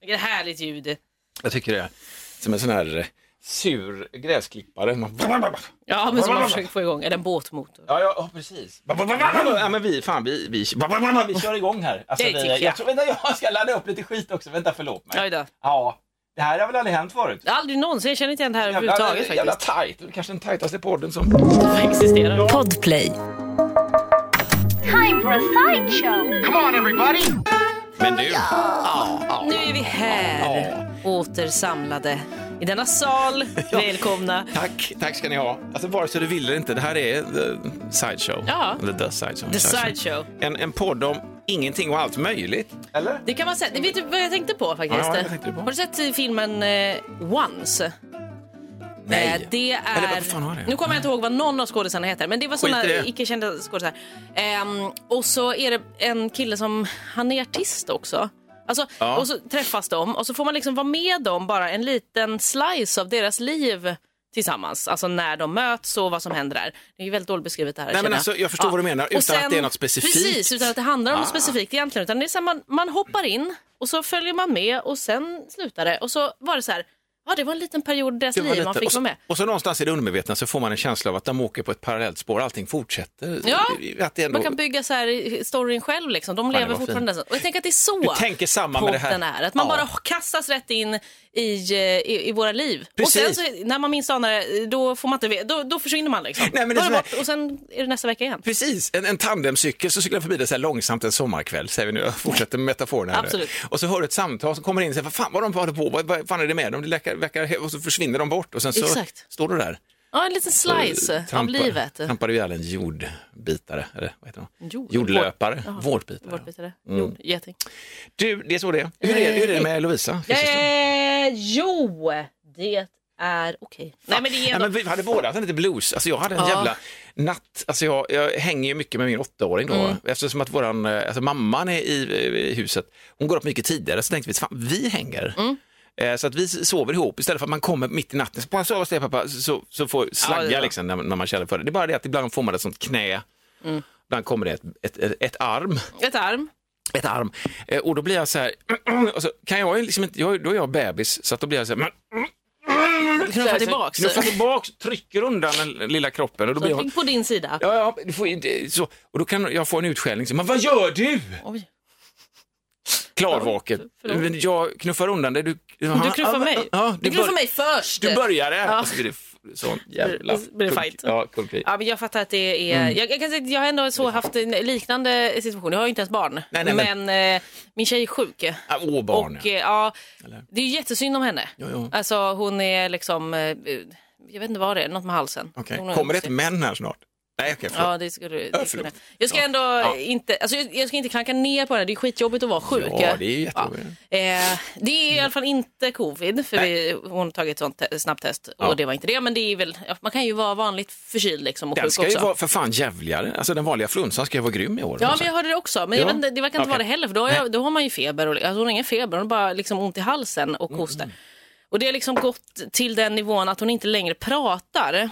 Vilket härligt ljud. Jag tycker det är som en sån här eh, sur gräsklippare. Ja, men som man försöker få igång. Eller en båtmotor. Ja, ja, ja precis. Ja, men vi, fan, vi, vi, vi kör igång här. Alltså, Det vi, tycker jag. jag. tror, vänta, jag ska ladda upp lite skit också. Vänta, förlåt mig. Ja, det här har väl aldrig hänt förut? Aldrig någonsin. Jag känner inte igen det här Jävla, överhuvudtaget jävla faktiskt. tajt. Det är Kanske den tajtaste podden som... Existerar. Podplay. Time for a sideshow. Men du, Nu är vi här, återsamlade i denna sal. Välkomna. tack, tack ska ni ha. Alltså vare sig du vill eller inte, det här är The Sideshow. Ja. Eller The Sideshow. The Sideshow. En, en podd om ingenting och allt möjligt. Eller? Det kan man säga. Vet du vad jag tänkte på faktiskt? Ja, vad tänkte du på? Har du sett filmen eh, Once? Nej. Eh, Det är... Eller vad fan var det? Nu kommer jag inte ihåg vad någon av skådisarna heter, men det var det. icke-kända skådisar. Ehm, och så är det en kille som, han är artist också. Alltså, Ja. Och så träffas de och så får man liksom vara med dem bara en liten slice av deras liv tillsammans. Alltså när de möts och vad som händer där. Det är ju väldigt dåligt beskrivet det här. Nej, men alltså, jag förstår vad du menar, utan att det är något specifikt. Precis, utan att det handlar om något Ah. specifikt egentligen. Utan det är så här, man, man hoppar in och så följer man med och sen slutar det. Och så var det så här, ja det var en liten period i deras Det liv lite- man fick vara med. och så någonstans i det undermedvetna så får man en känsla av att de åker på ett parallellt spår, allting fortsätter. Ja, att det är Man ändå- kan bygga så här storyn själv liksom. De det lever fortfarande. Och jag tänker att det är så Du tänker samma med det här. är. Att man Ja. bara kastas rätt in i, eh, i, i våra liv. Precis. Och sen så, när man minst anar det, då får man inte då, då försvinner man liksom. Nej, men det är det bort, och sen är det nästa vecka igen. Precis, en, en tandemcykel så cyklar förbi dig så här långsamt en sommarkväll, säger vi nu, jag fortsätter med metaforen här. nu. Absolut. Och så hör du ett samtal som kommer in och säger, vad fan vad de håller på, vad, vad fan är det med dem? Det verkar, verkar, och så försvinner de bort och sen så Exakt. står du där. Ja, en liten slice av Trampar- livet. Trampar du ihjäl en jordbitare, eller vad heter de? Jord- Jordlöpare, Jaha. vårtbitare. Vårtbitare. Mm. Jord, geting. Du, det är så det är. Hur är, hur är det med Lovisa? Finns det så? Eh, jo, det är okej. Nej, men det är Nej, ändå... men vi hade båda haft lite blues. Alltså jag hade en Ja. jävla natt. Alltså jag, jag hänger ju mycket med min åttaåring då. Mm. Eftersom att våran, eh, alltså mamman är i, i huset, hon går upp mycket tidigare, så tänkte vi, fan, vi hänger. Mm. Eh, Så att vi sover ihop istället för att man kommer mitt i natten. Så bara sova dig pappa, så, så får slagga Ja, ja. liksom när, när man känner för det. Det är bara det att ibland får man ett sånt knä. Mm. Ibland kommer det ett, ett, ett, ett arm. Ett arm. Ett arm. Eh, Och då blir jag så här, och så kan jag liksom inte, jag, då är jag bebis, så att då blir jag så här, Knuffa tillbaks. Knuffa tillbaks, trycker undan den lilla kroppen och då blir Så jag, ligg på din sida. Ja, ja, så, och då kan jag få en utskällning. Så, men vad gör du? Oj. Klarvaken. Förlåt. Jag knuffar undan det. Du, Du knuffar mig. Ja, du du, knuffar mig först. du började. Ja. Så blir det sån jävla... Det blir kul- fight. Ja, kullkrig. Ja, men jag fattar att det är... Mm. Jag, jag, kan säga jag har ändå så haft en liknande situation. Jag har ju inte ens barn. Nej, nej, men- men eh, min tjej är sjuk. Ah, Åh, barn. Och eh, ja, det är ju jättesynd om henne. Jo, jo. Alltså hon är liksom... eh, Jag vet inte vad det är, något med halsen. Är- Kommer det ett män här snart? Nej, okej, förlåt. Ja, det skulle det Ja, skulle. förlåt. Jag ska Ja. ändå Ja. inte, alltså jag, ska inte klanka ner på henne. Det är skitjobbigt att vara sjuk. Ja, det är jättejobbigt. Eh, det är i alla fall inte covid, för vi, hon har tagit ett sånt te- snabbtest Ja. och det var inte det. Men det är väl, ja, man kan ju vara vanligt förkyld liksom och Den sjuk ska ju också. vara för fan jävligare. Alltså den vanliga flunsan ska ju vara grym i år. Ja, men jag hörde det också. Men jag Ja. vet det verkar inte Okej. vara det heller, för då har, jag, då har man ju feber. Och, alltså hon har ingen feber, hon har bara liksom ont i halsen och Mm, hosta. Och det har liksom gått till den nivån att hon inte längre pratar.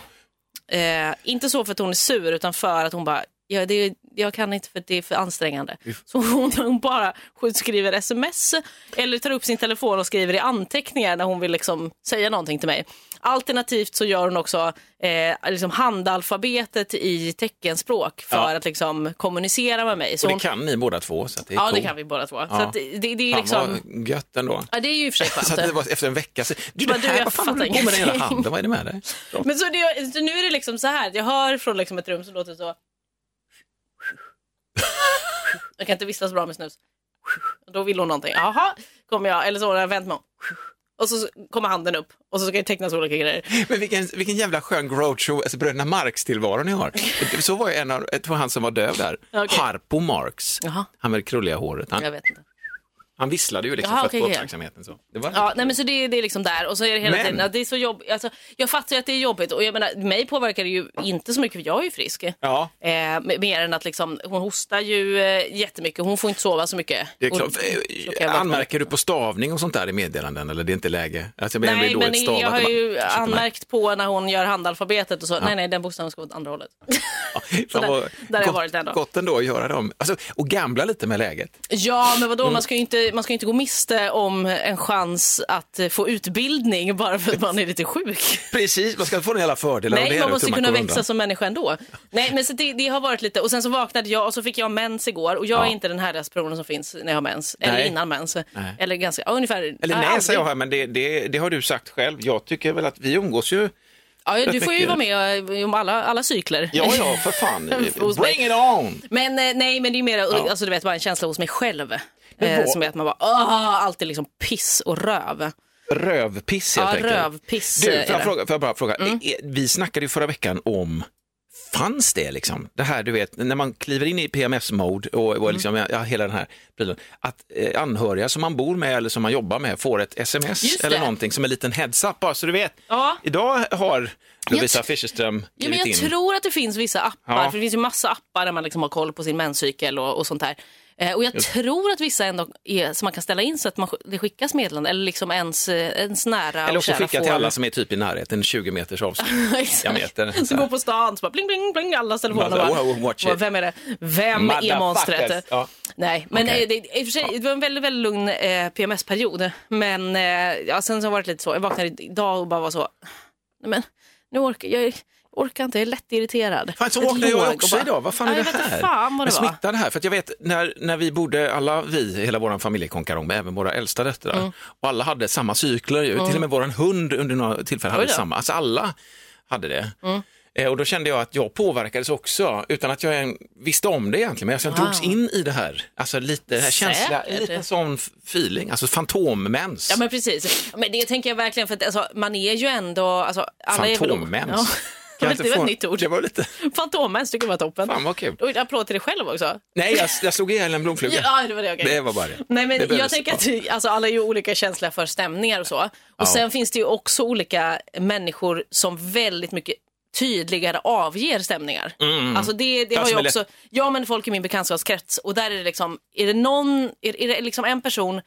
Eh, inte så för att hon är sur, utan för att hon bara, ja, det, är- jag kan inte för det är för ansträngande. Så hon, hon bara skriver sms eller tar upp sin telefon och skriver i anteckningar när hon vill liksom säga någonting till mig. Alternativt så gör hon också eh, liksom handalfabetet i teckenspråk för Ja. att liksom kommunicera med mig. Så Och hon, det kan ni båda två. Så det är Ja, det coolt. kan vi båda två. Så Ja. att det, det, det är Fan liksom... vad gött ändå. Ja, det är ju i och för sig Så att skönt. det var efter en vecka så, du, det Men du, här, jag vad fan håller du på med den handen? Vad är det med dig? Men så, det, så nu är det liksom så här, jag hör från liksom ett rum som låter så... Jag kan inte vistas bra med snus. Då vill hon någonting. Jaha, kommer jag, eller så har jag vänt mig om. Och så kommer handen upp och så ska det tecknas olika grejer. Men vilken, vilken jävla skön Groucho, alltså bröderna Marx-tillvaro ni har. Så var ju en av, jag tror han som var döv där, Okej. Harpo Marx. Jaha. Han med det krulliga håret. Han, Jag vet inte. Han visslade ju liksom Jaha, för att få uppmärksamheten. Så. Det var... Ja, nej men så det, det är liksom där och så är det hela Men- tiden att det är så jobbigt. Alltså, jag fattar ju att det är jobbigt och jag menar, mig påverkar det ju inte så mycket för jag är ju frisk. Ja. Eh, mer än att liksom, hon hostar ju eh, jättemycket, hon får inte sova så mycket. Det är Och- klart. så jag Eh. Anmärker du på stavning och sånt där i meddelanden eller det är inte läge? Alltså, jag Nej, men stavat. jag har ju nej. anmärkt på när hon gör handalfabetet och så. Nej, nej, den bokstaven ska gå åt andra hållet. Fan, där- vad där har jag gott- varit ändå. Gott ändå att göra dem. Alltså, och gambla lite med läget. Ja, men vadå, Mm. man ska ju inte, man ska inte gå miste om en chans att eh, få utbildning bara för att man är lite sjuk. Precis, man ska få en jävla fördel. Nej, man måste kunna växa som... som människa ändå. Nej, men så det, det har varit lite, och sen så vaknade jag och så fick jag mens igår och jag Ja. är inte den härligaste personen som finns när jag har mens, eller Nej. innan mens. Nej. Eller ganska, ja, ungefär. Eller ja, nej, aldrig. säger jag här, men det, det, det har du sagt själv. Jag tycker väl att vi umgås ju. Ja, du får ju vara med eh, om alla, alla cykler. Ja, ja, för fan. Bring it on! Men eh, nej, men det är mer, alltså du vet, bara en känsla hos mig själv. Eh, som är att man bara, åh, alltid liksom piss och röv. Rövpiss helt Ja, enkelt. rövpiss Du, är får jag. Mm. fråga, får jag bara fråga, Eh, vi snackade ju förra veckan om Fanns det liksom, det här du vet, när man kliver in i PMS-mode och, Mm. och liksom, ja, hela den här prylen, att eh, anhöriga som man bor med eller som man jobbar med får ett sms eller någonting som en liten heads-up bara så du vet. Ja. Idag har Lovisa Fischerström Ja, men jag in. tror att det finns vissa appar, Ja. för det finns ju massa appar där man liksom har koll på sin menscykel och, och sånt där. Eh, och jag tror att vissa ändå är, som man kan ställa in så att man, det skickas meddelanden eller liksom ens, eh, ens nära Eller också skicka till alla som är typ i närheten, 20 meters avstånd. så här. går på stan så bara bling bling bling allas telefoner. Bara, bara, wow, watch "Vad- it." Vem är det? Vem är monstret? Ja. Nej, men Okej. eh, det, i och för sig, det var en väldigt, väldigt lugn eh, PMS-period. Men eh, ja, sen så har det varit lite så, jag vaknade idag och bara var så, nej men nu orkar jag orkar inte, jag är lätt irriterad. Fan, så vaknade jag också bara, idag. Vad fan är jag det här? fan vad det smittar det här? För att jag vet när, när vi bodde, alla vi, hela vår familjekonkarong, även våra äldsta döttrar, Mm. och alla hade samma cykler. ju. Till och med vår hund under några tillfällen hade samma. Alltså alla hade det. Mm. Eh, Och då kände jag att jag påverkades också, utan att jag visste om det egentligen. Men jag drogs in i det här. Alltså lite här känsliga, Säkert. lite sån feeling, alltså fantommens. Ja men precis, men det tänker jag verkligen för att alltså, man är ju ändå, alltså, alla. Fantommens. Kan det var få- ett nytt ord. Det var lite, Fantommens tycker jag var toppen. fan vad kul. Och applåd till dig själv också. Nej, jag, jag slog ihjäl en blomfluga. Ja, det var det, okej. Det var bara det. Nej, men Det jag tänker att alltså, alla är ju olika känsliga för stämningar och så. Och Ja. sen finns det ju också olika människor som väldigt mycket tydligare avger stämningar. Alltså det, det har ju också, ja men folk i min bekantskapskrets och där är det liksom, är det någon, är, är det liksom en person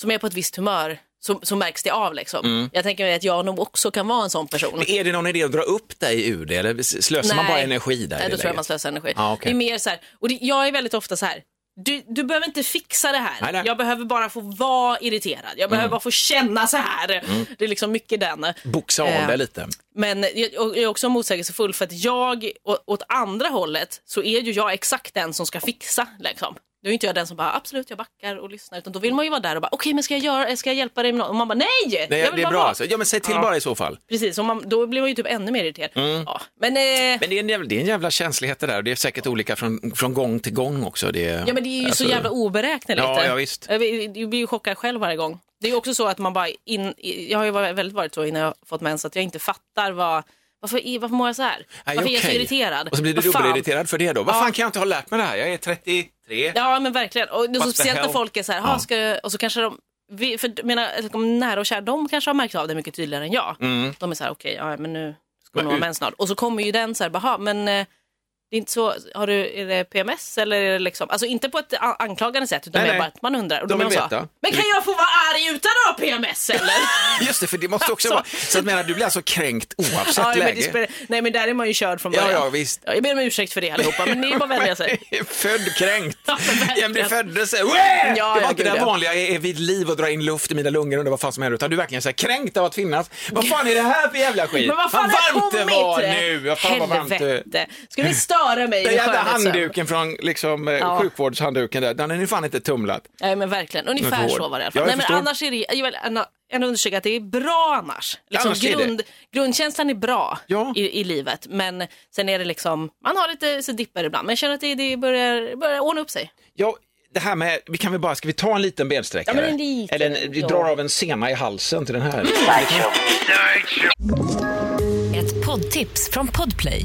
som är på ett visst humör så, så märks det av liksom. Mm. Jag tänker mig att jag nog också kan vara en sån person. Men är det någon idé att dra upp dig ur det eller slösar man bara energi där? Nej, då tror jag man slösar energi. Ja, okej. Det är mer så här, och det, jag är väldigt ofta så här, du, du behöver inte fixa det här. Nej, nej. Jag behöver bara få vara irriterad. Jag behöver bara få känna så här. Det är liksom mycket den. Boxa av Eh, det lite. Men jag, är också motsägelsefull för att jag, å- åt andra hållet, så är ju jag exakt den som ska fixa. Liksom. Då är inte jag den som bara absolut jag backar och lyssnar utan då vill man ju vara där och bara okej men ska jag, göra, ska jag hjälpa dig med något? Och man bara nej! Nej, jag det vill är bara bra alltså. Ja, men säg till bara i så fall. Precis, och man, då blir man ju typ ännu mer irriterad. Ja, men, eh, Men det är, en jävla, det är en jävla känslighet det där och det är säkert olika från, från gång till gång också. Det, Ja men det är ju alltså- så jävla oberäkneligt. Ja, ja, visst. Jag blir ju chockad själv varje gång. Det är ju också så att man bara, in, jag har ju varit- väldigt varit så innan jag fått mens att jag inte fattar vad, varför, varför mår jag så här? Nej, varför är jag så irriterad? Och så blir du dubbelirriterad för det då. Vad Ja. fan kan jag inte ha lärt mig det här? Jag är 33. Ja men verkligen. Och det är så What the speciellt när folk är så här, Ja. "Ha, ska, jag-" och så kanske de, vi, för de nära och kära, de kanske har märkt av det mycket tydligare än jag. De är så här, okej, ja, men nu ska Mm. Nog ha mens snart. Och så kommer ju den så här, "Baha, men eh, det är inte så, har du, är det PMS eller är det liksom, alltså inte på ett anklagande sätt utan Nej, mer bara att man undrar. Och då vill veta. Men kan jag få vara arg utan att ha PMS eller? Just det, för det måste också vara... Så att menar, du blir alltså kränkt oavsett ja, men det läge. spelar, nej men där är man ju körd från Ja, början. ja, visst. Ja, jag ber om ursäkt för det allihopa men ni är bara vänliga sig. Född kränkt. Ja, men blir föddes. Ja, Ja, det ja, var inte det ja. vanliga, jag är vid liv och drar in luft i mina lungor och vad fan som händer. Utan du är verkligen så här, kränkt av att finnas. Vad fan är det här för jävla skit? Men vad fan har varmt det var nu. Vad fan vad varmt det. Ska ni störa mig Den jävla handduken från liksom, eh, Ja. sjukvårdshandduken där, den är ju fan inte tumlat. Nej men verkligen, ungefär så var det i alla Ja, fall. Nej, men annars är det, jag vill ändå, understryka att det är bra annars. Liksom Annars är det. grund, grundkänslan är bra Ja. i, i livet men sen är det liksom, man har lite så dippar ibland men jag känner att det, det börjar, börjar ordna upp sig. Ja, det här med, vi kan väl bara, ska vi ta en liten bensträckare? Ja, men en liten, Eller en, vi ja. drar av en sena i halsen till den här. Ett poddtips från Podplay.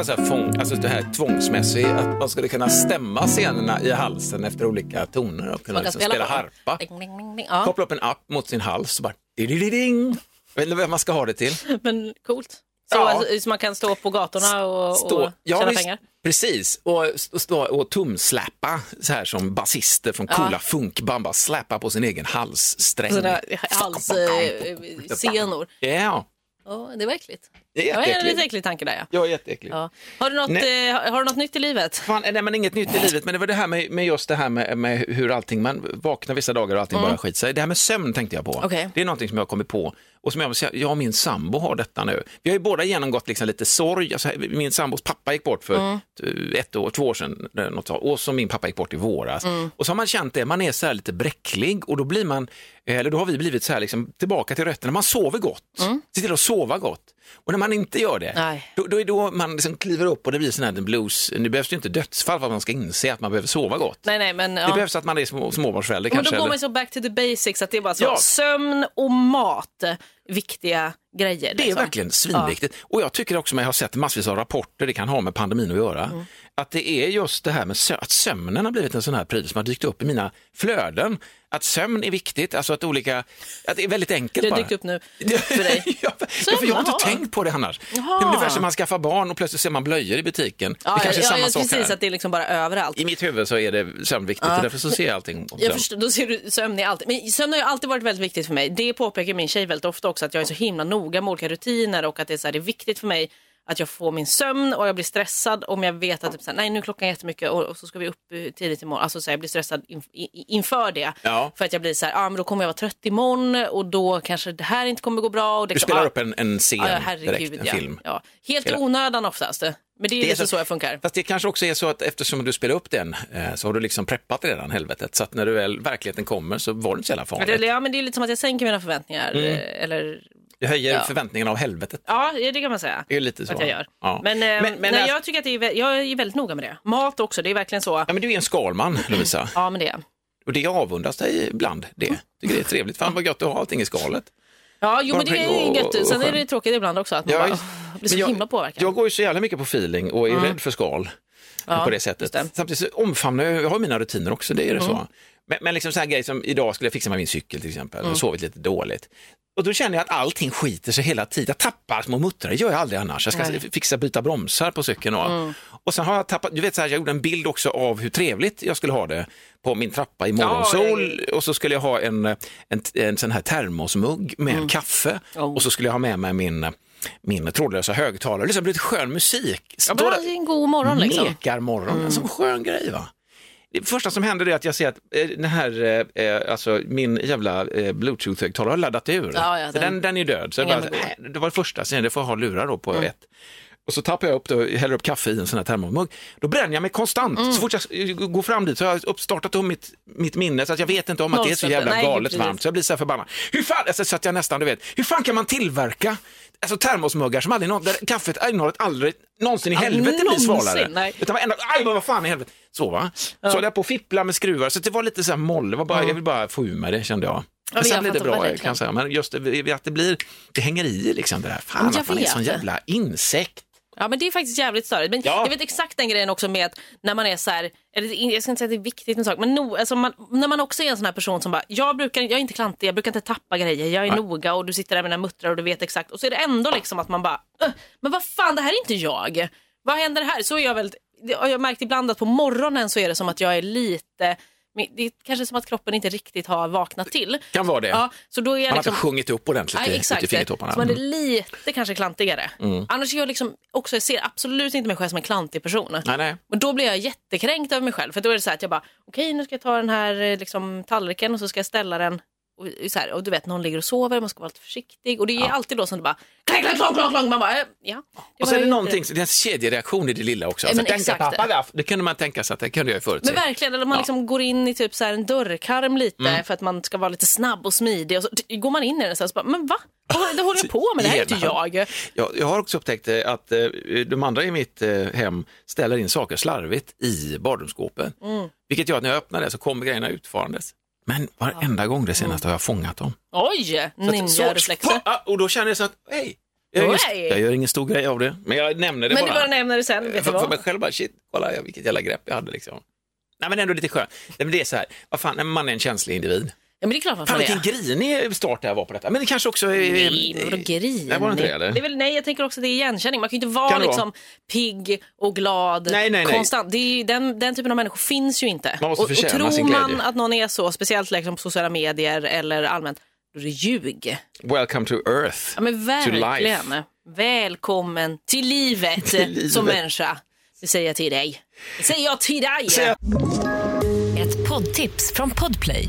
Det var så här fång, alltså det här tvångsmässigt, att man skulle kunna stämma scenerna i halsen efter olika toner och kunna liksom spela, spela harpa. Ding, ding, ding. Ja, Koppla upp en app mot sin hals och bara ding Jag vet inte vad man ska ha det till. men coolt. Så, Ja. alltså, så man kan stå på gatorna och, Stå, och ja, tjäna visst, pengar? Precis, och, och stå och tumsläppa så här som basister från coola funkband, bara släppa på sin egen halssträng. Halssenor. Ja, Ja, det var äckligt. Det är Ja, det en lite äcklig tanke där ja. Jag är jätteäcklig. ja. Har, du något, Nej. eh, har du något nytt i livet? Fan, nej, men inget nytt i livet, men det var det här med, med just det här med, med hur allting, man vaknar vissa dagar och allting bara skit sig. Det här med sömn tänkte jag på. Mm. Okej. Det är någonting som jag har kommit på och som jag, jag och min sambo har detta nu. Vi har ju båda genomgått liksom lite sorg. Alltså, min sambos pappa gick bort för Mm. ett år, två år sedan eh, något, och så min pappa gick bort i våras. Mm. Och så har man känt det, man är så här lite bräcklig och då blir man, eh, eller då har vi blivit så här liksom, tillbaka till rötterna. Man sover gott, se till att sova gott. Och när man inte gör det. Nej. då, då är då man liksom kliver upp och det blir sån här blues. Nu behövs det inte dödsfall för att man ska inse att man behöver sova gott. Nej, nej, men, ja. Det behövs att man är små, småbarnsförälder men kanske. då går man så back to the basics, att det är bara så, Ja. sömn och mat, viktiga grejer. Det är liksom. verkligen svinviktigt. Och jag tycker också, men jag har sett massvis av rapporter, det kan ha med pandemin att göra, Mm. Att det är just det här med sö- att sömnen har blivit en sån här pryl som har dykt upp i mina flöden. Att sömn är viktigt, alltså att olika, att det är väldigt enkelt Det har bara. dykt upp nu för dig. ja, för jag har inte Jaha. tänkt på det annars. Jaha. Det är ungefär som man skaffar barn och plötsligt ser man blöjor i butiken. Ja, det kanske är ja, samma ja, sak precis, här. att det är liksom bara överallt. I mitt huvud så är det sömnviktigt och därför så ser jag allting om Jag sömn. förstår, då ser du sömn i allt. Men sömn har ju alltid varit väldigt viktigt för mig. Det påpekar min tjej väldigt ofta också, att jag är så himla noga med olika rutiner och att det är, så här, det är viktigt för mig att jag får min sömn och jag blir stressad om jag vet att typ, så här, nej nu är klockan jättemycket och, och så ska vi upp eh, tidigt imorgon. Alltså så här, jag blir stressad in, i, inför det. Ja. För att jag blir så här, ah, men då kommer jag vara trött imorgon och då kanske det här inte kommer gå bra. Och det, Du spelar ah, upp en, en scen ja, herregud, direkt, en ja. film. Ja. Helt i onödan oftast. Men det är ju Det är så- så jag funkar. Fast det kanske också är så att eftersom du spelar upp den eh, så har du liksom preppat redan helvetet. Så att när du väl verkligen kommer så var det inte så jävla farligt. Ja, men det är lite som att jag sänker mina förväntningar. Mm. eh, Eller, Du höjer Ja. förväntningarna av helvetet. ja, det kan man säga. Det är lite så. att jag gör. Ja. Men, eh, Men- men nej, alltså- jag tycker att det är, jag är väldigt noga med det. Mat också, det är verkligen så. Ja, men du är en skalman, Lovisa. Ja, men det är Och det avundas dig ibland. Det. Tycker det är trevligt. Fan vad gött att ha allting i skalet. Ja, jo, men det är gött. Sen är det tråkigt ibland också att man Ja, bara, åh, blir så jag- himla påverkad. Jag går ju så jävla mycket på feeling och är rädd för skal. Ja, på det sättet. det. Mm. Samtidigt så omfamnar jag, jag har mina rutiner också, det är det så. Men, men liksom så här grejer som idag skulle jag fixa med min cykel till exempel, Mm. och sovit lite dåligt. Och då känner jag att allting skiter sig hela tiden. Jag tappar små muttrar, det gör jag aldrig annars. Jag ska Nej. Mm. fixa byta bromsar på cykeln. Och, och sen har jag tappat, du vet så här, jag gjorde en bild också av hur trevligt jag skulle ha det på min trappa i morgonsol. Och så skulle jag ha en, en, en sån här termosmugg med kaffe. Oh. Och så skulle jag ha med mig min min trådlösa högtalare, liksom lite skön musik. Ja, där- det är en god morgon liksom. Mekarmorgon, en sån skön grej va. Det första som händer är att jag ser att eh, den här, eh, eh, alltså min jävla eh, bluetooth-högtalare har laddat ur. Ja, ja, så den- den, den är död. Så bara, nej, det var det första, sen det får jag ha lurar då Mm. på ett. Och så tappar jag upp det, häller upp kaffe i en sån här termomugg. Då bränner jag mig konstant. Mm. Så fort jag eh, går fram dit så har jag uppstartat om mitt, mitt minne så att jag vet inte om att det är så jävla Nej, galet precis. varmt. Så jag blir så här förbannad. Hur fan, alltså, så att jag nästan, du vet, hur fan kan man tillverka alltså, termosmuggar som aldrig, där kaffet, innehållet aldrig någonsin i helvete blir någonsin, svalare? nej. Utan varenda, aj men vad fan i helvete. Så va? Så höll jag på att fippla med skruvar, så det var lite så här moll, det var bara, jag vill bara få ur mig det kände jag. Men sen blir det bra verkligen. kan jag säga, men just det, att det blir, det hänger i liksom det där, fan att man är en sån jävla insekt. Ja men det är faktiskt jävligt störigt. Men Ja. jag vet exakt den grejen också med att när man är så här, eller jag ska inte säga att det är viktigt med saker, men no, alltså man, när man också är en sån här person som bara, jag, brukar, jag är inte klantig, jag brukar inte tappa grejer, jag är noga och du sitter där med dina muttrar och du vet exakt. Och så är det ändå liksom att man bara, "Äh, men vad fan det här är inte jag. Vad händer här? Så är jag väldigt, det har jag märkt ibland att på morgonen så är det som att jag är lite, det är kanske som att kroppen inte riktigt har vaknat till. Kan vara det. Ja, så då är jag Man har liksom, inte sjungit upp ordentligt Nej, exakt. i fingertopparna. Så man är Mm. lite kanske klantigare. Annars är jag liksom också, jag ser absolut inte mig själv som en klantig person. Nej, nej. Och då blir jag jättekränkt över mig själv. För då är det så här att jag bara, okej nu ska jag ta den här eh, liksom, tallriken och så ska jag ställa den och, så här, och du vet, någon ligger och sover, man ska vara lite försiktig. Och det är alltid då som det bara, klang, klang, klang, klang, klang. Man bara, eh, ja. Och så är det någonting, det är en kedjereaktion i det lilla också. Ja, men Alltså, exakt. pappa där, det kunde man tänka sig att det kunde jag förutse. Men verkligen, eller man liksom går in i typ så här en dörrkarm lite Mm. för att man ska vara lite snabb och smidig. Och så går man in i den så, här, så bara, men va? Det håller jag på med? Det här är inte jag. Ja, jag har också upptäckt eh, att eh, de andra i mitt hem ställer in saker slarvigt i badrumsskåpen. Mm. Vilket gör att när jag öppnar det så kommer grejerna utfarandes. Men varenda gång det senaste har jag fångat dem. Oj, ninja-reflexer. så- Och då känner jag så att, hej, jag, gör ingen- jag gör ingen stor grej av det, men jag nämner det Men du bara. bara nämner det sen, vet du för, för vad? mig själv bara, shit, kolla jag- vilket jävla grepp jag hade liksom. Nej men ändå lite skönt. Nej, men det är så här, vad fan, man är en känslig individ. Ja, men det är klart att Fan man vilken är. grinig start det här var på detta. Men det kanske också är... Nej, vadå grinig? Nej, var det inte det eller? är väl, nej, jag tänker också att det är igenkänning. Man kan ju inte vara Kan det liksom pigg och glad Nej, nej, nej. konstant. Det är, ju- den, den typen av människor finns ju inte. Man måste och, och förtjäna tror sin man glädje. att någon är så, speciellt liksom på sociala medier eller allmänt, då är det ljug. Welcome to earth. Ja men To life. verkligen. Välkommen till livet, Till livet. som människa. Det säger jag till dig. Det säger jag till dig. Säger Ett poddtips från Podplay.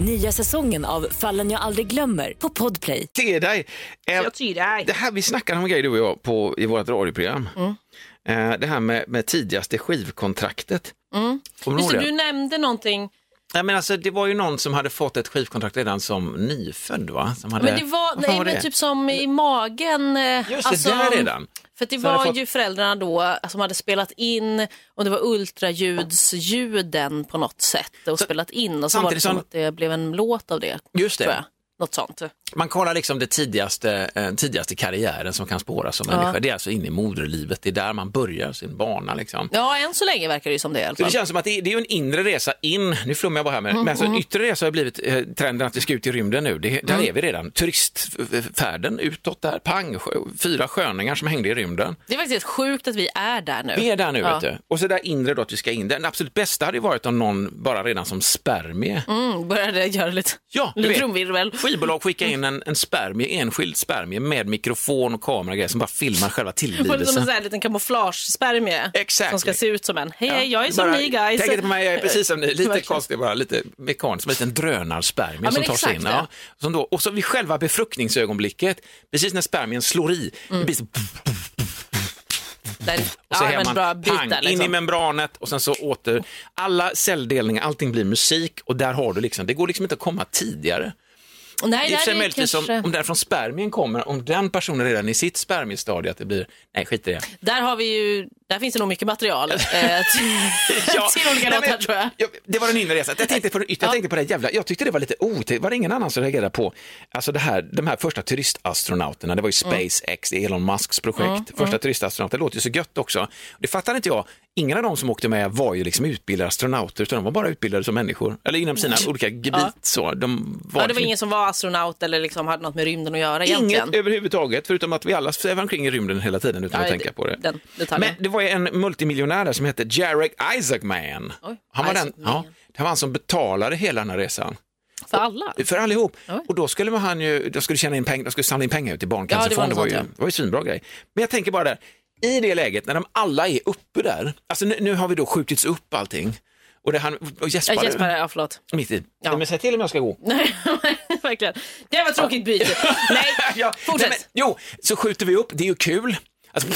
Nya säsongen av Fallen jag aldrig glömmer på Podplay. till dig. Eh, Jag till dig. det här, vi snackade om en grej du och jag på, i vårt radioprogram. Mm. Eh, det här med, med tidigaste skivkontraktet. Mm. Just det, du nämnde någonting. Nej, men alltså, det var ju någon som hade fått ett skivkontrakt redan som nyfödd va? Som hade... Men det var, nej, men det? typ som i magen. eh, Just det, där redan. För det Så var fått- ju föräldrarna då som hade spelat in och det var ultraljudsljuden på något sätt och spelat in och så var det som som- att det blev en låt av det. Just det. Tror jag. Något sånt. Man kollar liksom det tidigaste, eh, tidigaste karriären som kan spåras som människa. Det är alltså inne i moderlivet. Det är där man börjar sin bana. Liksom. Ja, än så länge verkar det som det i alla det känns som att det är, det är en inre resa in, nu flummar jag bara här med men alltså en yttre resa har blivit eh, trenden att vi ska ut i rymden nu. Det, där är vi redan. Turistfärden utåt där, pang, fyra sköningar som hängde i rymden. Det är faktiskt sjukt att vi är där nu. Vi är där nu Ja. vet du. Och så där inre då att vi ska in. Den absolut bästa hade varit om någon bara redan som spermie. Mm, började göra lite, Ja, lite trumvirvel. Skivbolag skickar in en, en spermie, enskild spermie med mikrofon och kamera och grejer som bara filmar själva var som en tillblivelsen. sån här liten kamouflagespermie som ska se ut som en. Hej, hej, jag är som Bara, ni guys. Tänk på mig, jag är precis som ni. Lite konstig bara, lite mekanisk, som en liten drönarspermie Ja, som tar sig in. Ja. Som då, och så vid själva befruktningsögonblicket, precis när spermien slår i, Mm. det blir så, Där, och så ja, man bra bit pang, där, in i liksom. membranet och sen så åter, alla celldelningar, allting blir musik och där har du liksom, det går liksom inte att komma tidigare. Nej, Det är i och för sig möjligtvis kanske... om, om den från spermien kommer, om den personen redan i sitt spermiestadie att det blir, nej skit i det. Där har vi ju, där finns det nog mycket material eh, till, till olika nej, låtar tror jag. Ja, det var den inre resan. Jag tänkte på det, jag tänkte på det jävla, jag tyckte det var lite otäckt, var det ingen annan som reagerade på, alltså det här, de här första turistastronauterna, det var ju Mm. SpaceX, är Elon Musks projekt, första turistastronauter, det låter ju så gött också. Det fattar inte jag, ingen av dem som åkte med var ju liksom utbildade astronauter, utan de var bara utbildade som människor, eller inom sina olika gebit. Så. De var Mm. Ja, det var liksom ingen som var astronaut eller liksom hade något med rymden att göra egentligen. Inget överhuvudtaget, förutom att vi alla svävar omkring i rymden hela tiden utan Ja, att tänka på det. den detaljen. Men det var ju en multimiljonär som hette Jarek Isaacman. Oj, Han var den, Isaacman. ja, det var han som betalade hela den här resan. För alla. För allihop. Oj. Och då skulle man han ju, då skulle tjäna in pengar, de skulle samla in pengar ut till Ja, det Barncancerfonden. var det, var ju, det var ju svinbra grej. Men jag tänker bara där, i det läget när de alla är uppe där, alltså nu, nu har vi då skjutits upp allting. Och det han, och Jesper, Ja, Jesper, ja förlåt. mitt i. Ja. Men säg till om jag ska gå. Nej, verkligen. Det var tråkigt byte. Nej, Ja, fortsätt. nej, men, jo, så skjuter vi upp, det är ju kul. Alltså,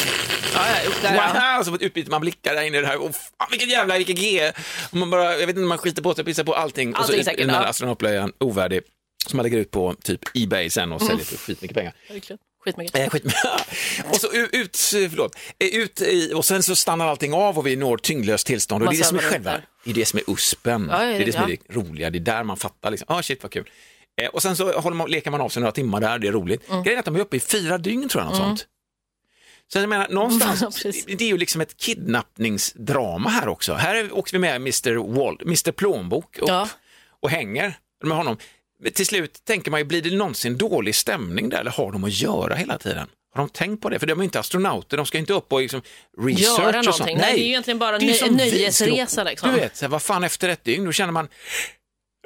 Ja, ja, upp där, ja. wow, så ett utbyte, man blickar där inne i det här, och fan, vilket jävla, vilket G. Och man bara, jag vet inte, man skiter på sig, pissar på allting. och Allting så säkert, den här ja. astronautblöjan, ovärdig, som man lägger ut på typ Ebay sen och säljer för skitmycket pengar. Verkligen. Skitmycket. Eh, och så ut, förlåt, eh, ut i, och sen så stannar allting av och vi når tyngdlöst tillstånd. Och det är det som är själva, där. det är det som är uspen. Ja, ja, det är det som är det roliga, det är där man fattar liksom, ah shit vad kul. Eh, och sen så håller man, leker man av sig några timmar där, det är roligt. Mm. Grejen är att de är uppe i fyra dygn tror jag, något sånt. Så jag menar, någonstans, det är ju liksom ett kidnappningsdrama här också. Här åker vi med Mr. Wall, Mr. Plånbok upp Ja. och hänger med honom. Till slut tänker man ju, blir det någonsin dålig stämning där eller har de att göra hela tiden? Har de tänkt på det? För de är inte astronauter, de ska inte upp och liksom research Göra och sånt. någonting. Nej, det är ju egentligen bara vi nöjesresa, liksom. Du vet, så här, vad fan efter ett dygn, då känner man,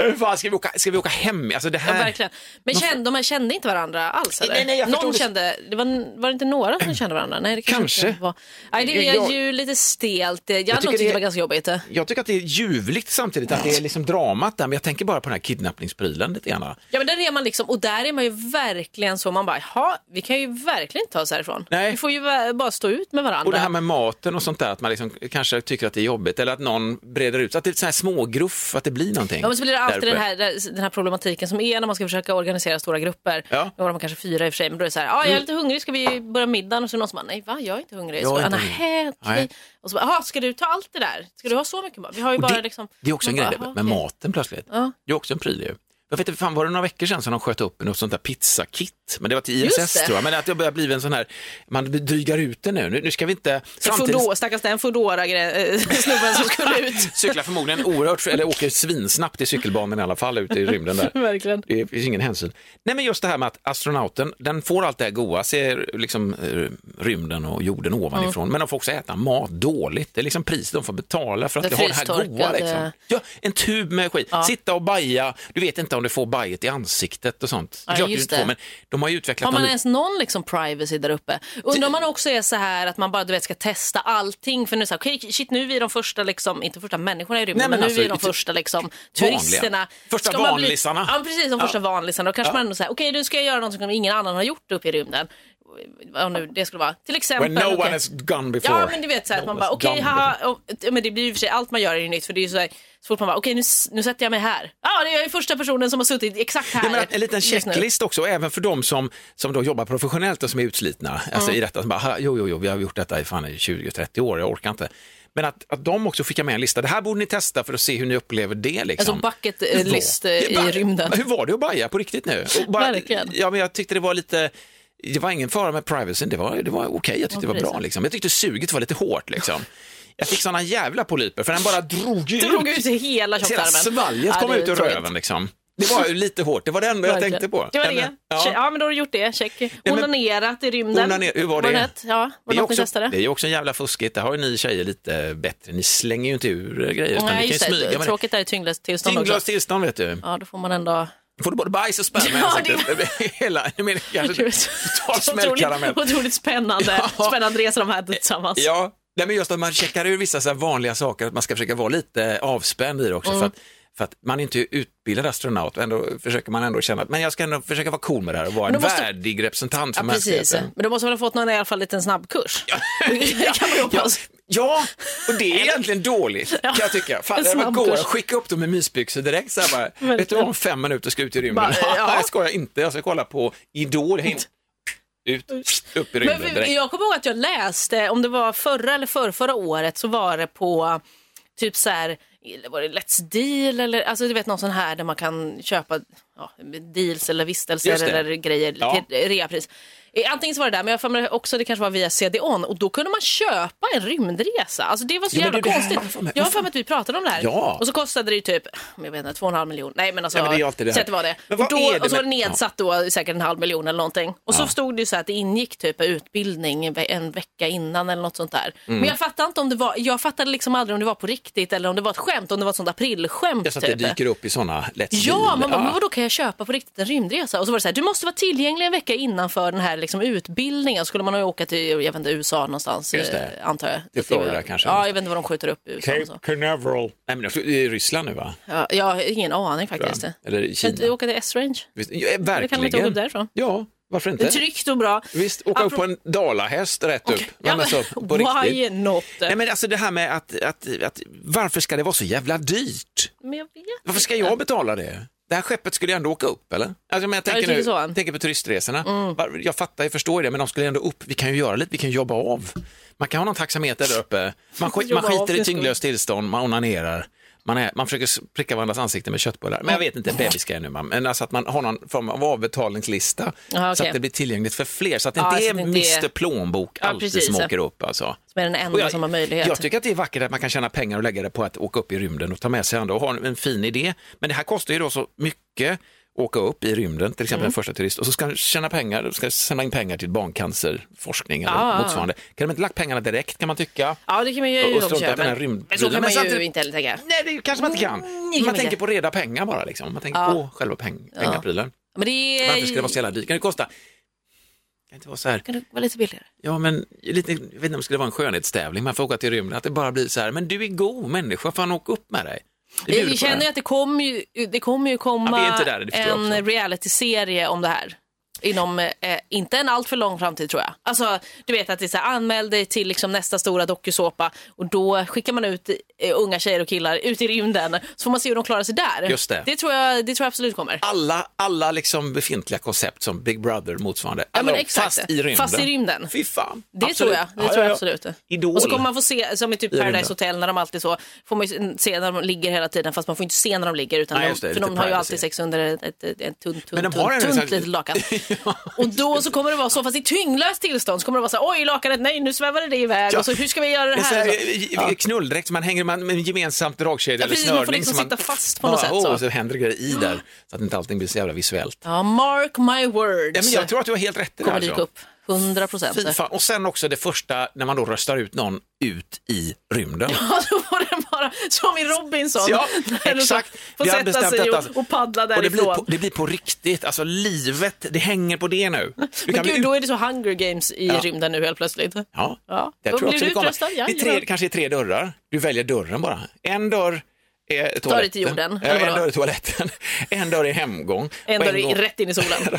"Hur fan, ska vi åka, ska vi åka hem? Alltså det Ja, här... verkligen. Men kände, de här kände inte varandra alls? Eller? Nej, nej, jag Någon det. kände, det var, var det inte några som kände varandra? Nej, det kanske, Kanske. Inte var. Nej, det är Jag- ju lite stelt. Jag hade nog tycker tyckt det det- var ganska jobbigt. Jag tycker att det är ljuvligt samtidigt, att det är liksom dramat där, men jag tänker bara på den här kidnappningsprylen lite grann. Ja, men där är man liksom, och där är man ju verkligen så, man bara, ja, vi kan ju verkligen inte ta oss härifrån. Nej. Vi får ju bara stå ut med varandra. Och det här med maten och sånt där, att man liksom kanske tycker att det är jobbigt eller att någon breder ut sig, att det är så här smågruff, att det blir någonting. Ja, men så blir det alltid där den här, den här problematiken som är när man ska försöka organisera stora grupper. Ja. Nu var de kanske fyra i och för sig, men då är det så här, ja, jag är lite hungrig, ska vi börja middagen? Och så är det någon som bara, nej va, jag är inte hungrig. Jag Så är bara, okej. Nej. Och så bara, ska du ta allt det där? Ska du ha så mycket mat? Vi har ju Och bara det, liksom... det är också en Man grej bara, med "Jaha, okej." maten plötsligt. Ja. Det är också en pryl ju. Jag vet inte, fan var det några veckor sedan som de sköt upp något sånt där pizzakit? Men det var till ISS tror jag. Men att det börjar bli en sån här, man drygar ut det nu. Nu, nu ska vi inte... Foodora, stackars den Foodora-snubben som skulle ut. cyklar förmodligen oerhört, eller åker svinsnabbt i cykelbanan i alla fall ute i rymden där. Verkligen. Det finns ingen hänsyn. Nej men just det här med att astronauten, den får allt det här goa, ser liksom eh, rymden och jorden ovanifrån, men de får också äta mat dåligt. Det är liksom priset de får betala för att Det har det här goa. Liksom. Ja, en tub med skit. Sitta och baja, du vet inte om du får bajet i ansiktet och sånt. Ja, just det. får, men de har ju utvecklat Har man ens någon liksom privacy där uppe? Undrar om man också är så här att man bara du vet, ska testa allting. För nu så här, okej, shit, nu är vi de första, liksom, inte första människorna i rymden, Nej, men, men nu är vi alltså, de första liksom, turisterna. Första Ska man bli- vanlisarna. Ja, precis, de första vanlisarna. Då kanske Ja. man ändå säger, okej, nu ska jag göra något som ingen annan har gjort uppe i rymden. Vad nu det skulle vara. Till exempel. When no okej. one has gone before. Ja, men du vet så här, att man bara, okej, done haha, och, men det blir ju för sig, allt man gör är ju nytt, för det är ju så här, så fort man bara, okej, nu, s- nu sätter jag mig här. Ja, det är jag första personen som har suttit exakt här. Ja, men en liten nu. checklist också, även för de som, som då jobbar professionellt och som är utslitna. Alltså Mm. i detta, som bara, "Ha, jo, jo, jo, vi har gjort detta i fan i 20-30 år, jag orkar inte. Men att, att de också skickar med en lista, det här borde ni testa för att se hur ni upplever det. Liksom. Alltså bucket eh, list eh, i rymden. Hur var det att baja på riktigt nu? Bara, Verkligen. Ja, men jag tyckte det var lite, det var ingen fara med privacyn, det var, det var okej, jag tyckte det var bra. Liksom. Jag tyckte suget var lite hårt. Liksom. Jag fick såna jävla polyper, för den bara drog ju Drog ut ut hela tjocktarmen. svalget Ja, kom det är ut ur röven liksom. Det var lite hårt, det var det enda jag tänkte på. Det var Men, det. ja. Ja. men då har du gjort det. Check. Onanerat i rymden. Onaner, hur var det? hett? Ja, var Det är, det ni också, det är också en jävla fuskigt, det har ju ni tjejer lite bättre, ni slänger ju inte ur grejer utan Nej, ni kan just ju smyga det. med Tråkigt det. tillstånd Tyngdlöst också. tillstånd vet du. Ja, då får man ändå... får du både bajs och sperma i Ja, ansiktet. Hela, jag menar kanske total smällkaramell. Otroligt, spännande. Ja. Spännande resa de här tillsammans. Ja, nej, men just att man checkar ur vissa så vanliga saker, att man ska försöka vara lite avspänd i det också. Mm. För, att, för att man är inte utbildad astronaut, ändå försöker man ändå känna att men jag ska ändå försöka vara cool med det här och vara en måste- värdig representant för Ja, mänskligheten. Men då måste man ha fått någon i alla fall liten snabbkurs. det Ja, hoppas. Ja, och det är egentligen dåligt kan jag tycka. Fan, det var går att skicka upp dem i mysbyxor direkt så här bara, vet du om fem minuter ska ut i rymden. Bara, ja. Nej, ska jag inte, jag ska kolla på Idol. Ut, upp i rymden Men direkt. jag kommer ihåg att jag läste, om det var förra eller förra, förra året, så var det på typ så här, var det Let's Deal eller alltså du vet någon sån här där man kan köpa ja, deals eller vistelser eller grejer Ja. till reapris. Eh, Antingen så var det där, men jag mig också det kanske var via CD-ON och då kunde man köpa en rymdresa. Alltså det var så Ja, men jävla det- det konstigt. har jag för har för mig att vi pratade om det här. Ja. Och så kostade det ju typ, jag vet inte, två och en halv miljon. Nej men alltså, Ja, men det är alltid det här. det var det. Men Och, då, är det och så var det nedsatt då säkert en halv miljon eller någonting. Och så stod det ju så här att det ingick typ utbildning en ve- en vecka innan eller något sånt där. Mm. Men jag fattade inte om det var, jag fattade liksom aldrig om det var på riktigt eller om det var ett skämt, om det var ett sånt aprilskämt. Jag så att det typ. dyker upp i sådana Let's Ja, man bara, men vadå kan jag köpa på riktigt en rymdresa? Och så var det så här, du måste vara tillgänglig en vecka innan för den här liksom, utbildningen. Skulle man nog åka till, jag vet inte, USA någonstans, Just det. eh, antar jag. Till Florida kanske. Ja, jag vet inte vad de skjuter upp i USA. Canaveral. Nej, men jag det är Ryssland nu va? Ja, jag har ingen aning faktiskt. Eller i Kan Kina. inte åka till S-range? Ja, Eller kan de inte åka verkligen. upp därifrån? Ja, varför Det är inte? tryggt och bra. Visst, åka upp Apro- på en dalahäst rätt upp. Ja, men, så, på why not? Nej, men alltså det här med att, att, att, varför ska det vara så jävla dyrt? Men jag vet Varför ska jag betala det? Det här skeppet skulle ju ändå åka upp, eller? Alltså, men jag tänker, jag nu, så. Mm. tänker på turistresorna. Var- Jag fattar, jag förstår det, men de skulle ändå upp. Vi kan ju göra lite, vi kan jobba av. Man kan ha någon taxameter där uppe. Man, sk- man skiter i tyngdlöst tillstånd, man onanerar. Man, är, man försöker pricka varandras ansikten med köttbullar. Men jag vet inte, bebisgrej nu, man. men alltså att man har någon form av avbetalningslista Ja, så okej. att det blir tillgängligt för fler. Så att det Ja, inte så är det inte är- Mr Plånbok Ja, alltid precis. som åker upp. Alltså. Som är den enda jag, som har möjlighet. Jag tycker att det är vackert att man kan tjäna pengar och lägga det på att åka upp i rymden och ta med sig andra och ha en fin idé. Men det här kostar ju då så mycket åka upp i rymden, till exempel Mm. den första turist, och så ska han tjäna pengar, ska sända in pengar till barncancerforskning eller Ja. motsvarande. Kan de inte lagt pengarna direkt kan man tycka? Ja, det kan man ju Och också strunta göra. att den här rymd- men så kan man ju samtidigt- inte heller tänka. Nej, det kanske man inte kan. kan man man tänker inte. på reda pengar bara, liksom. man tänker Ja. på själva peng pengaprylen. Men det. Varför ska det vara så jävla dyrt? Kan det kosta? Kan det inte vara så här? Kan det vara lite billigare? Ja, men lite, jag vet inte om det skulle vara en skönhetstävling, man får åka till rymden, att det bara blir så här, men du är god människa, fan åk upp med dig. Vi känner ju att det kommer ju, det kommer ju komma Ja, en realityserie om det här. Inom, eh, inte en allt för lång framtid tror jag. Alltså, du vet att det är så här, anmäl dig till liksom nästa stora dokusåpa och då skickar man ut eh, unga tjejer och killar ut i rymden så får man se hur de klarar sig där. Just det. Det tror jag, det tror jag absolut kommer. Alla, alla liksom befintliga koncept som Big Brother motsvarande, Ja, men exakt. fast i rymden. Fast i rymden. Fy fan. Det Absolut. tror jag, det Ja, tror ja, jag ja. absolut. Idol. Och så kommer man få se, som i typ. Paradise Hotel när de alltid så, får man ju se när de ligger hela tiden fast man får inte se när de ligger utan Nej, de, det, för de har ju alltid sex under ett, ett, ett, ett tunt, tunt, tunt, tunt litet lakan. Och då så kommer det vara så, fast i tyngdlöst tillstånd så kommer det vara så här, oj lakanet, nej nu svävade det iväg Ja. och så hur ska vi göra det Det här? här, Så, eh, Knulldräkt som man hänger man med en gemensamt dragkedja Ja, eller precis, man får snörning. liksom som man, sitta fast på något sätt, så. och så händer det grejer i där så att inte allting blir så jävla visuellt. ja, mark my words. Ja, men jag tror att du har helt rätt i det kommer här. dyka så. upp, 100 procent. Och sen också det första när man då röstar ut någon ut i rymden. Ja, då var det bara som i Robinson. Ja, exakt. Får Vi har sätta sig detta. och, och paddla Och det blir, därifrån. på, det blir på riktigt, alltså livet, det hänger på det nu. Du Men bli gud, ut- då är det så Hunger Games i Ja. rymden nu helt plötsligt. Ja, Ja, tror jag blir också det kommer. utrustad, Det är tre, kanske är tre dörrar, du väljer dörren bara. En dörr är toaletten. dig till jorden, Ja, en dörr är toaletten, en dörr är hemgång. En dörr är gång- rätt in i solen.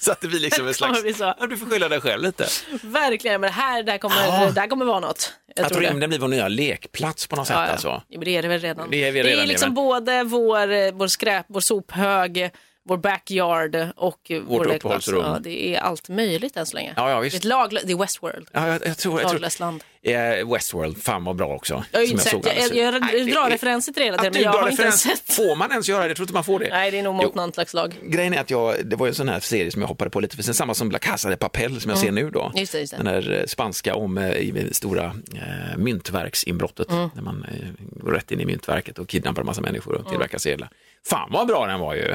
Så att det blir liksom en Det slags, bli så. ja, du får skylla dig själv lite. Verkligen, men här, där kommer, Ja. där kommer vara något. Jag Att tror det. rymden blir vår nya lekplats på något sätt Ja, ja. alltså. Ja, men det är det väl redan. Det är vi det redan är i, liksom men- både vår, eh, vår skräp, vår sophög, vår backyard och eh, vår uppehållsrum. Ja, det är allt möjligt än så länge. Ja, ja, det, är visst. ett det är Westworld. Ja, jag, jag tror, jag tror land. eh, Westworld, fan vad bra också. Jag har inte sett, jag, jag, jag, det- drar referenser till det hela tiden, men jag har inte ens sett. får man ens göra det? Jag tror inte man får det. Nej, det är nog mot något slags lag. Grejen är att jag, det var en sån här serie som jag hoppade på lite för sen, samma som La Casa de Papel som jag ser nu då. Mm. Just det, just det. Den där eh, spanska om eh, i stora eh, myntverksinbrottet, Mm. när man eh, går rätt in i myntverket och kidnappar en massa människor Mm. och tillverkar sedlar. Fan vad bra den var ju!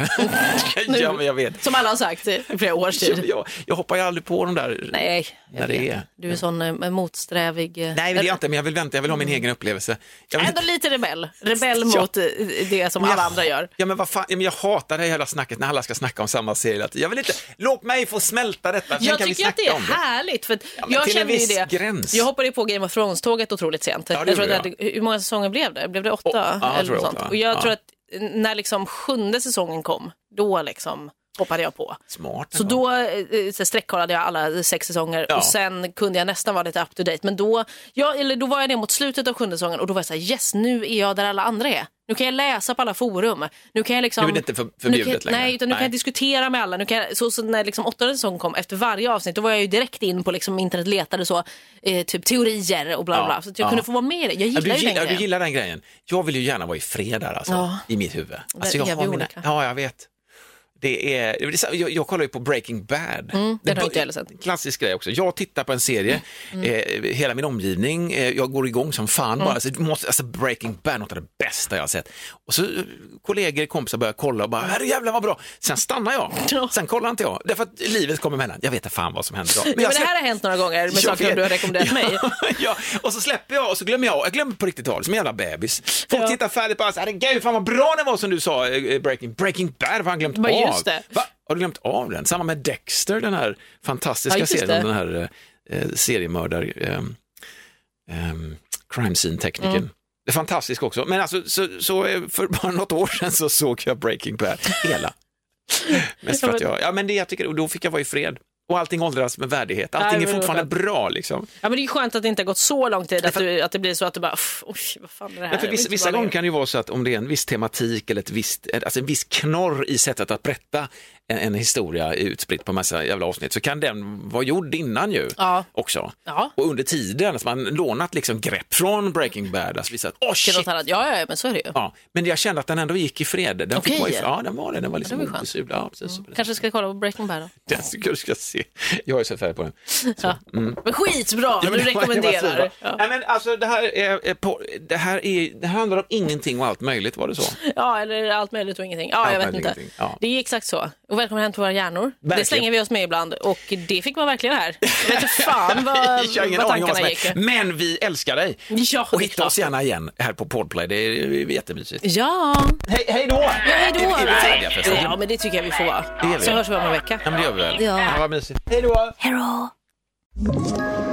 ja, men jag vet. Som alla har sagt i flera års Jag, tid. jag, jag hoppar ju aldrig på de där Nej, när jag det är. Du är sån eh, motsträvig. eh, Nej, det är jag inte, men jag vill vänta, jag vill ha min egen upplevelse. Jag vill Ändå lite rebell. Rebell Ja. mot eh, det som alla andra gör. Ja, men vad fan, ja, men jag hatar det här jävla snacket när alla ska snacka om samma serie. Jag vill inte, låt mig få smälta detta, sen Jag kan vi tycker att snacka det är det. härligt. För att Ja, jag kände ju det. gräns. Jag hoppade ju på Game of Thrones-tåget otroligt sent. Ja, det jag tror gjorde att det, hur många säsonger blev det? Blev det åtta? Åh, ja, jag eller sånt? åtta, Och jag ja. tror att när liksom sjunde säsongen kom, då liksom hoppade jag på. Smart. Så då eh, så sträckkollade jag alla sex säsonger Ja. och sen kunde jag nästan vara lite up to date. Men då, ja, eller då var jag det mot slutet av sjunde säsongen och då var jag så här, yes nu är jag där alla andra är. Nu kan jag läsa på alla forum. Nu kan jag liksom... Nu är det inte för- nu förbjudet kan, längre. Nej, utan nu kan Nej. jag diskutera med alla. Nu kan jag, så, så när liksom åttonde säsongen kom, efter varje avsnitt, då var jag ju direkt in på liksom internet letade så, eh, typ teorier och bla bla Ja. Så att jag ja. kunde få vara med i det. Jag Ja, gillar du, ju gillar, den du grejen. gillar den grejen. Jag vill ju gärna vara i fred där alltså, Ja. i mitt huvud. Alltså, jag har mina, olika. ja, jag vet. Det är, det är jag, jag kollar ju på Breaking Bad. Mm, den har Det- inte jag sett. Klassisk grej också. Jag tittar på en serie, Mm. eh, hela min omgivning, eh, jag går igång som fan bara. Alltså, det måste, alltså, Breaking Bad, något av det bästa jag har sett. Och så eh, kollegor, kompisar börjar kolla och bara, herre jävlar vad bra. Sen stannar jag. Ja. Sen kollar inte jag, därför att livet kommer emellan. Jag vet inte fan vad som händer. Ja, men jag det här har hänt några gånger med jag saker vet. du har rekommenderat mig. ja, och så släpper jag och så glömmer jag, jag glömmer på riktigt tal, som en jävla bebis. Folk Ja. tittar färdigt på oss, herregud fan vad bra den var som du sa, eh, Breaking, Breaking Bad, vad har han glömt av? Just det. Va? Har du glömt av den? Samma med Dexter, den här fantastiska Ja, serien om den här eh, seriemördar, eh, eh, crime scene-tekniken. Mm. Det är fantastiskt också, men alltså så, så eh, för bara något år sedan så såg jag Breaking Bad, hela. Mest för att jag, ja men det jag tycker, och då fick jag vara i fred. Och allting åldras med värdighet, allting Ja, är fortfarande bra liksom. Ja, men det är skönt att det inte har gått så lång tid att, du, att det blir så att du bara, "Uff, oj, vad fan är det här? Ja, vissa, vissa gånger längre." kan det ju vara så att om det är en viss tematik eller ett visst, alltså en viss knorr i sättet att berätta en, en historia utspritt på massa jävla avsnitt så kan den vara gjord innan ju Ja. också. Ja. Och under tiden, så man lånat liksom grepp från Breaking Bad, alltså visat, åh Till shit! Ja, ja, men så är det ju. Ja, men jag kände att den ändå gick i fred. Den Okej. fick vara i, ja, den var det. Den var liksom det var obesudlad. Ja, precis. Kanske ska kolla på Breaking Bad då. Den jag du ska se. Jag är så färdig på den. Ja. Men skitbra, Ja, du men var rekommenderar. så. Ja. Nej, men alltså, det, här är, på, det, här är, det här handlar om ingenting och allt möjligt, var det så? ja, eller allt möjligt och ingenting. Ja, Allt jag vet inte. ja. Det är exakt så. Och välkommen hem till våra hjärnor. Det Verkligen. slänger vi oss med ibland och det fick man verkligen här. Jag vet inte fan vad, vad tankarna gick. Men vi älskar dig. Ja, och det hitta oss klart. gärna igen här på Podplay, det är jättemysigt. Ja, Hej, hej då! ja hej då. Är, är vi färdiga förresten? Ja, men det tycker jag vi får vara. Det. Så hörs vi om en vecka. Ja, men det gör vi väl? Ja. vad mysigt. Hej då! Ett